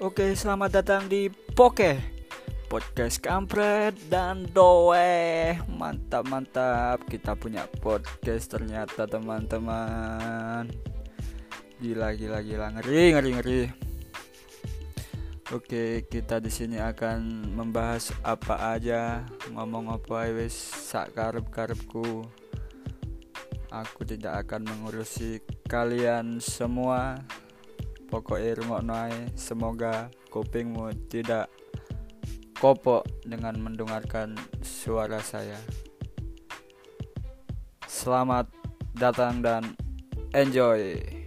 Oke, selamat datang di Poke Podcast Kampret dan Doe. Mantap, mantap. Kita punya podcast ternyata teman-teman. Gila, gila, gila. Ngeri, ngeri, ngeri. Oke, kita di sini akan membahas apa aja, ngomong apa wis sak karep-karepku. Aku tidak akan mengurusi kalian semua. Pokoknya rungokno ae. Semoga kupingmu tidak kopok dengan mendengarkan suara saya. Selamat datang dan enjoy.